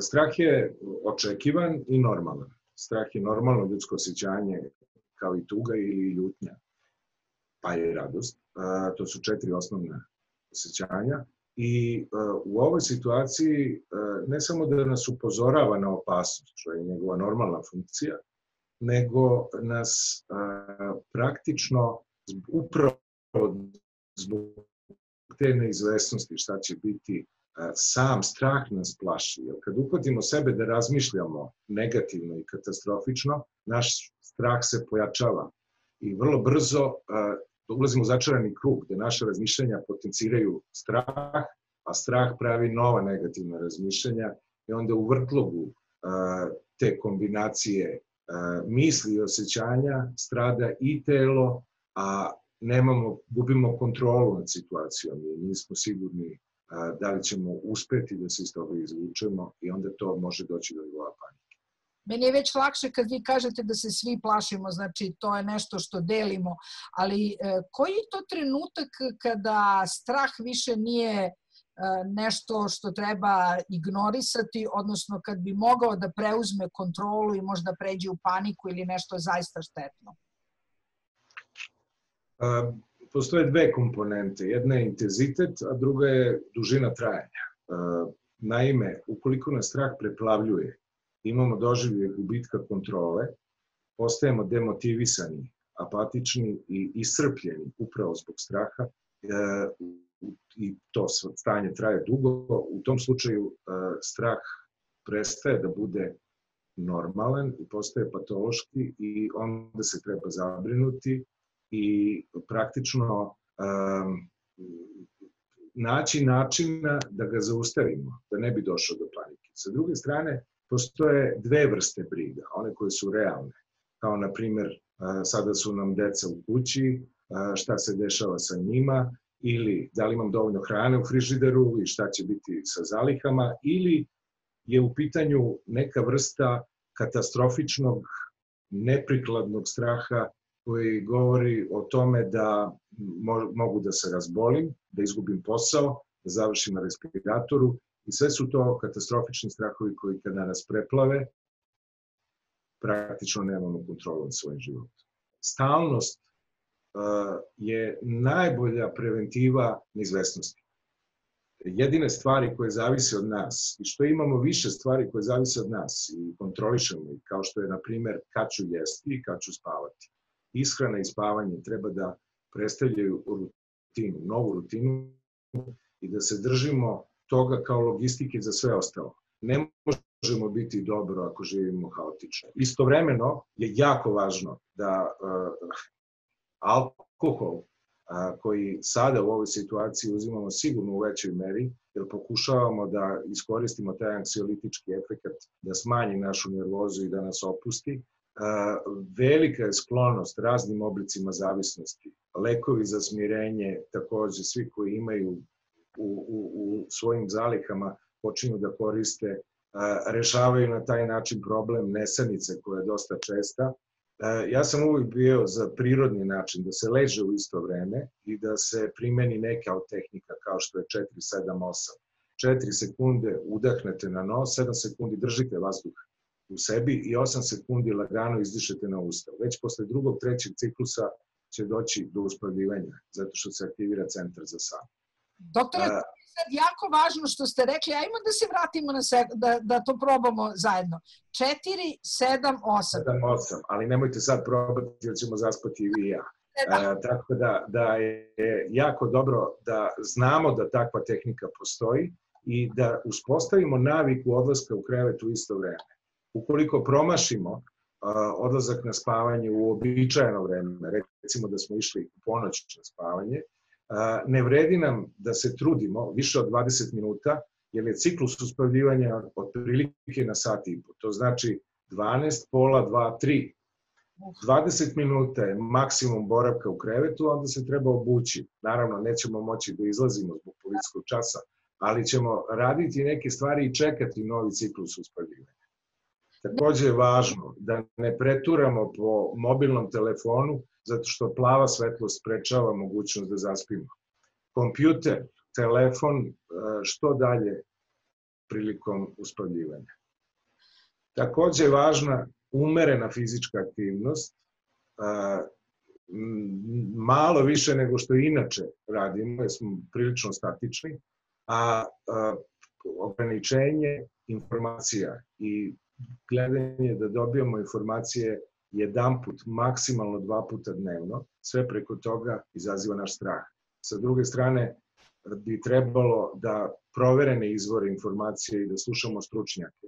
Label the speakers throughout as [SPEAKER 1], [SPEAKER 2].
[SPEAKER 1] Strah je očekivan i normalan. Strah je normalno ljudsko osjećanje kao i tuga ili ljutnja, pa i radost. To su četiri osnovna osjećanja. I u ovoj situaciji ne samo da nas upozorava na opasnost, što je njegova normalna funkcija, nego nas praktično upravo zbog te neizvesnosti šta će biti, sam strah nas plaši. Jer kad uhvatimo sebe da razmišljamo negativno i katastrofično, naš strah se pojačava i vrlo brzo ulazimo u začarani krug gde naše razmišljanja potenciraju strah, a strah pravi nova negativna razmišljanja i onda u vrtlogu te kombinacije misli i osjećanja strada i telo, a nemamo, gubimo kontrolu nad situacijom i nismo sigurni da li ćemo uspeti da se iz toga izvučemo i onda to može doći do nivoa panike.
[SPEAKER 2] Meni je već lakše kad vi kažete da se svi plašimo, znači to je nešto što delimo, ali e, koji je to trenutak kada strah više nije e, nešto što treba ignorisati, odnosno kad bi mogao da preuzme kontrolu i možda pređe u paniku ili nešto zaista štetno?
[SPEAKER 1] Postoje dve komponente. Jedna je intenzitet, a druga je dužina trajanja. Naime, ukoliko nas strah preplavljuje, imamo doživlje gubitka kontrole, postajemo demotivisani, apatični i iscrpljeni upravo zbog straha i to stanje traje dugo. U tom slučaju strah prestaje da bude normalan i postaje patološki i onda se treba zabrinuti i praktično um, naći načina da ga zaustavimo, da ne bi došlo do panike. Sa druge strane, postoje dve vrste briga, one koje su realne, kao na primer sada su nam deca u kući, šta se dešava sa njima, ili da li imam dovoljno hrane u frižideru i šta će biti sa zalihama, ili je u pitanju neka vrsta katastrofičnog, neprikladnog straha koji govori o tome da mogu da se razbolim, da izgubim posao, da završim na respiratoru i sve su to katastrofični strahovi koji kada nas preplave, praktično nemamo kontrolu nad svojim životom. Stalnost uh, je najbolja preventiva neizvestnosti. Jedine stvari koje zavise od nas i što imamo više stvari koje zavise od nas i kontrolišemo ih, kao što je, na primer, kad ću jesti i kad ću spavati ishrana i spavanje treba da predstavljaju rutinu, novu rutinu i da se držimo toga kao logistike za sve ostalo. Ne možemo biti dobro ako živimo haotično. Istovremeno je jako važno da uh, alkohol uh, koji sada u ovoj situaciji uzimamo sigurno u većoj meri, jer pokušavamo da iskoristimo taj anksiolitički efekt, da smanji našu nervozu i da nas opusti, velika je sklonost raznim oblicima zavisnosti. Lekovi za smirenje, takođe svi koji imaju u, u, u svojim zalihama počinju da koriste, rešavaju na taj način problem nesanice koja je dosta česta. Ja sam uvijek bio za prirodni način, da se leže u isto vreme i da se primeni neka od tehnika kao što je 4, 7, 8. 4 sekunde udahnete na nos, 7 sekundi držite vazduh u sebi i 8 sekundi lagano izdišete na usta. Već posle drugog, trećeg ciklusa će doći do uspavljivanja, zato što se aktivira centar za san.
[SPEAKER 2] Doktore, A, sad jako važno što ste rekli, ajmo da se vratimo na sek, da, da to probamo zajedno. 4, 7, 8.
[SPEAKER 1] 7, 8, ali nemojte sad probati jer ćemo zaspati i vi i ja. Da. A, tako da, da je jako dobro da znamo da takva tehnika postoji i da uspostavimo naviku odlaska u krevet u isto vreme. Ukoliko promašimo odlazak na spavanje u običajeno vreme, recimo da smo išli u ponoć na spavanje, ne vredi nam da se trudimo više od 20 minuta, jer je ciklus uspavljivanja otprilike na sat i po. To znači 12, pola, 2, 3. 20 minuta je maksimum boravka u krevetu, onda se treba obući. Naravno, nećemo moći da izlazimo zbog policijskog časa, ali ćemo raditi neke stvari i čekati novi ciklus uspavljivanja. Takođe je važno da ne preturamo po mobilnom telefonu zato što plava svetlost sprečava mogućnost da zaspimo. Kompjuter, telefon, e, što dalje prilikom uspavljivanja. Takođe je važna umerena fizička aktivnost, malo više nego što inače radimo, jer smo prilično statični, a ograničenje informacija i gledanje da dobijamo informacije jedan put, maksimalno dva puta dnevno, sve preko toga izaziva naš strah. Sa druge strane, bi trebalo da proverene izvore informacije i da slušamo stručnjake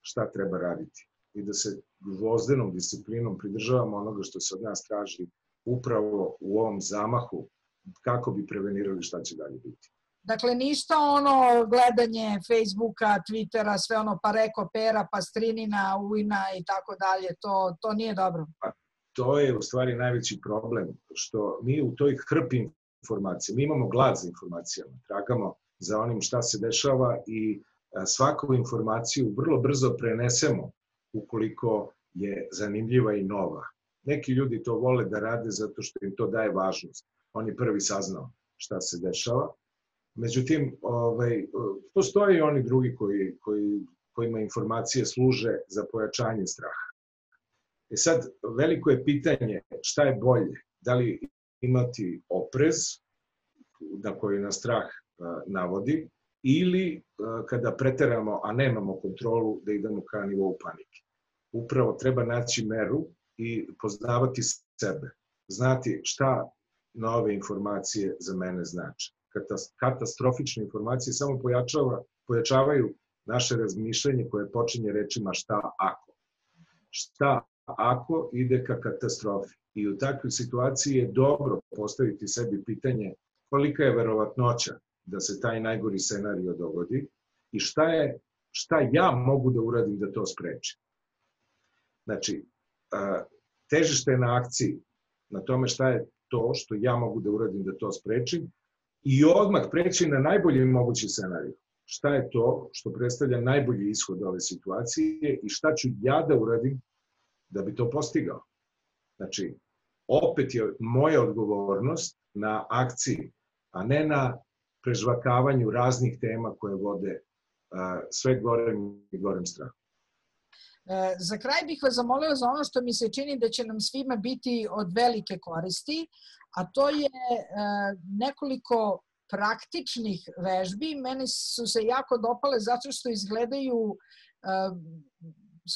[SPEAKER 1] šta treba raditi i da se gvozdenom disciplinom pridržavamo onoga što se od nas traži upravo u ovom zamahu kako bi prevenirali šta će dalje biti.
[SPEAKER 2] Dakle, ništa ono gledanje Facebooka, Twittera, sve ono pa reko pera, pa strinina, ujna i tako dalje, to, to nije dobro. Pa,
[SPEAKER 1] to je u stvari najveći problem, što mi u toj hrpi informacije, mi imamo glad za informacijama, tragamo za onim šta se dešava i svaku informaciju vrlo brzo prenesemo ukoliko je zanimljiva i nova. Neki ljudi to vole da rade zato što im to daje važnost. Oni prvi saznao šta se dešava. Međutim, ovaj, postoje i oni drugi koji, koji, kojima informacije služe za pojačanje straha. E sad, veliko je pitanje šta je bolje. Da li imati oprez, na koji nas strah navodi, ili kada preteramo, a nemamo kontrolu, da idemo ka nivou panike. Upravo treba naći meru i poznavati sebe. Znati šta nove informacije za mene znači. Katastrofične informacije samo pojačava, pojačavaju naše razmišljanje koje počinje rečima šta ako. Šta ako ide ka katastrofi. I u takvoj situaciji je dobro postaviti sebi pitanje kolika je verovatnoća da se taj najgori scenario dogodi i šta, je, šta ja mogu da uradim da to sprečim. Znači, težište je na akciji, na tome šta je to što ja mogu da uradim da to sprečim i odmah preći na najbolji mogući scenarij. Šta je to što predstavlja najbolji ishod ove situacije i šta ću ja da uradim da bi to postigao. Znači, opet je moja odgovornost na akciji, a ne na prežvakavanju raznih tema koje vode sve gorem i gorem strahu.
[SPEAKER 2] E, za kraj bih vas zamolila za ono što mi se čini da će nam svima biti od velike koristi, a to je e, nekoliko praktičnih vežbi. Meni su se jako dopale zato što izgledaju e,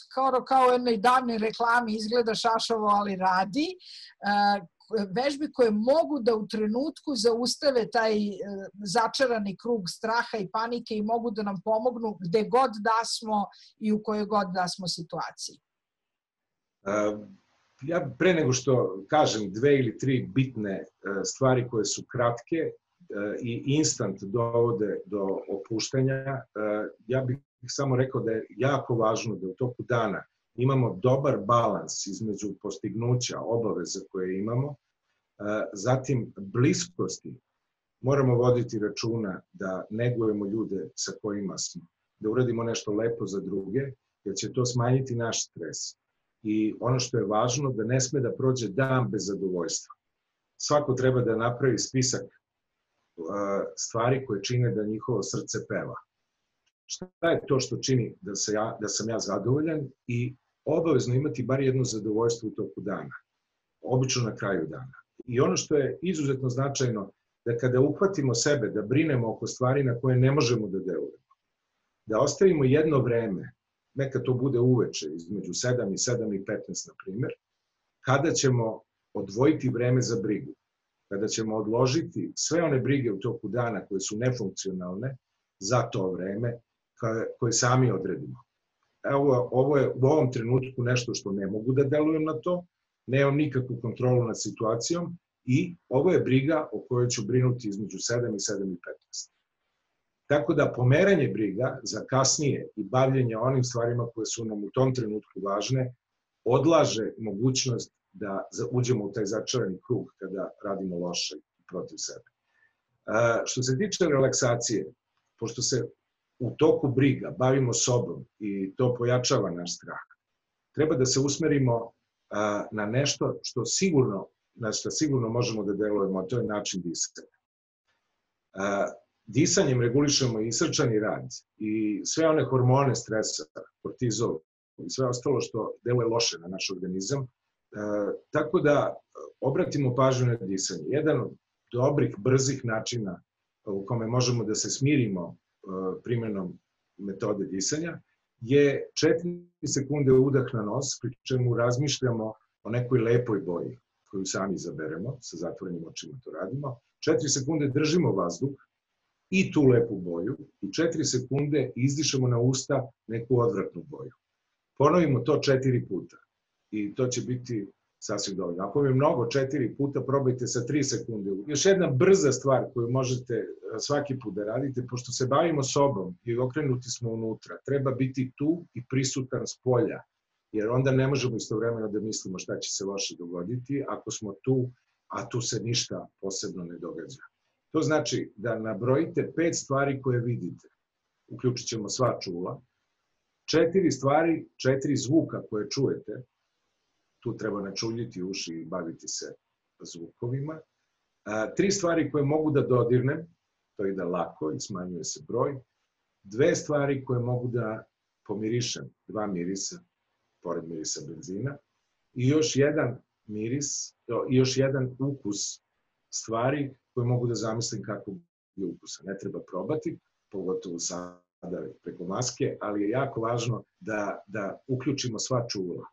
[SPEAKER 2] skoro kao u jednoj davnoj reklami izgleda šašavo, ali radi vežbe koje mogu da u trenutku zaustave taj e, začarani krug straha i panike i mogu da nam pomognu gde god da smo i u kojoj god da smo situaciji.
[SPEAKER 1] Ja pre nego što kažem dve ili tri bitne e, stvari koje su kratke e, i instant dovode do opuštanja, ja bih samo rekao da je jako važno da u toku dana imamo dobar balans između postignuća, obaveza koje imamo, zatim bliskosti. Moramo voditi računa da negujemo ljude sa kojima smo, da uradimo nešto lepo za druge, jer će to smanjiti naš stres. I ono što je važno, da ne sme da prođe dan bez zadovoljstva. Svako treba da napravi spisak stvari koje čine da njihovo srce peva. Šta je to što čini da, se ja, da sam ja zadovoljan i obavezno imati bar jedno zadovoljstvo u toku dana, obično na kraju dana. I ono što je izuzetno značajno, da kada uhvatimo sebe, da brinemo oko stvari na koje ne možemo da delujemo, da ostavimo jedno vreme, neka to bude uveče, između 7 i 7 i 15, na primer, kada ćemo odvojiti vreme za brigu, kada ćemo odložiti sve one brige u toku dana koje su nefunkcionalne za to vreme, koje sami odredimo evo, ovo je u ovom trenutku nešto što ne mogu da delujem na to, nemam nikakvu kontrolu nad situacijom i ovo je briga o kojoj ću brinuti između 7 i 7 i 15. Tako da pomeranje briga za kasnije i bavljenje onim stvarima koje su nam u tom trenutku važne, odlaže mogućnost da uđemo u taj začarani krug kada radimo loše protiv sebe. Što se tiče relaksacije, pošto se u toku briga bavimo sobom i to pojačava naš strah. Treba da se usmerimo na nešto što sigurno, na što sigurno možemo da delujemo, a to je način disanja. disanjem regulišemo i srčani rad i sve one hormone stresa, kortizol i sve ostalo što deluje loše na naš organizam. E, tako da obratimo pažnju na disanje. Jedan od dobrih, brzih načina u kome možemo da se smirimo e, primenom metode disanja je 4 sekunde udah na nos, pri čemu razmišljamo o nekoj lepoj boji koju sami izaberemo, sa zatvorenim očima to radimo. 4 sekunde držimo vazduh i tu lepu boju i 4 sekunde izdišemo na usta neku odvratnu boju. Ponovimo to četiri puta i to će biti sasvim dovoljno. Ako je mnogo, četiri puta probajte sa tri sekunde. Još jedna brza stvar koju možete e, svaki put da radite, pošto se bavimo sobom i okrenuti smo unutra, treba biti tu i prisutan s polja, jer onda ne možemo istovremeno da mislimo šta će se loše dogoditi ako smo tu, a tu se ništa posebno ne događa. To znači da nabrojite pet stvari koje vidite. Uključit ćemo sva čula. Četiri stvari, četiri zvuka koje čujete, tu treba načuljiti uši i baviti se zvukovima. A, tri stvari koje mogu da dodirnem, to ide lako i smanjuje se broj. Dve stvari koje mogu da pomirišem, dva mirisa, pored mirisa benzina. I još jedan miris, i još jedan ukus stvari koje mogu da zamislim kako je ukusa. Ne treba probati, pogotovo sada preko maske, ali je jako važno da, da uključimo sva čula.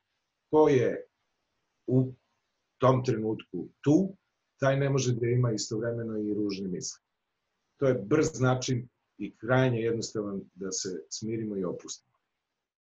[SPEAKER 1] Ko je u tom trenutku tu, taj ne može da ima istovremeno i ružne misle. To je brz način i krajnje jednostavan da se smirimo i opustimo.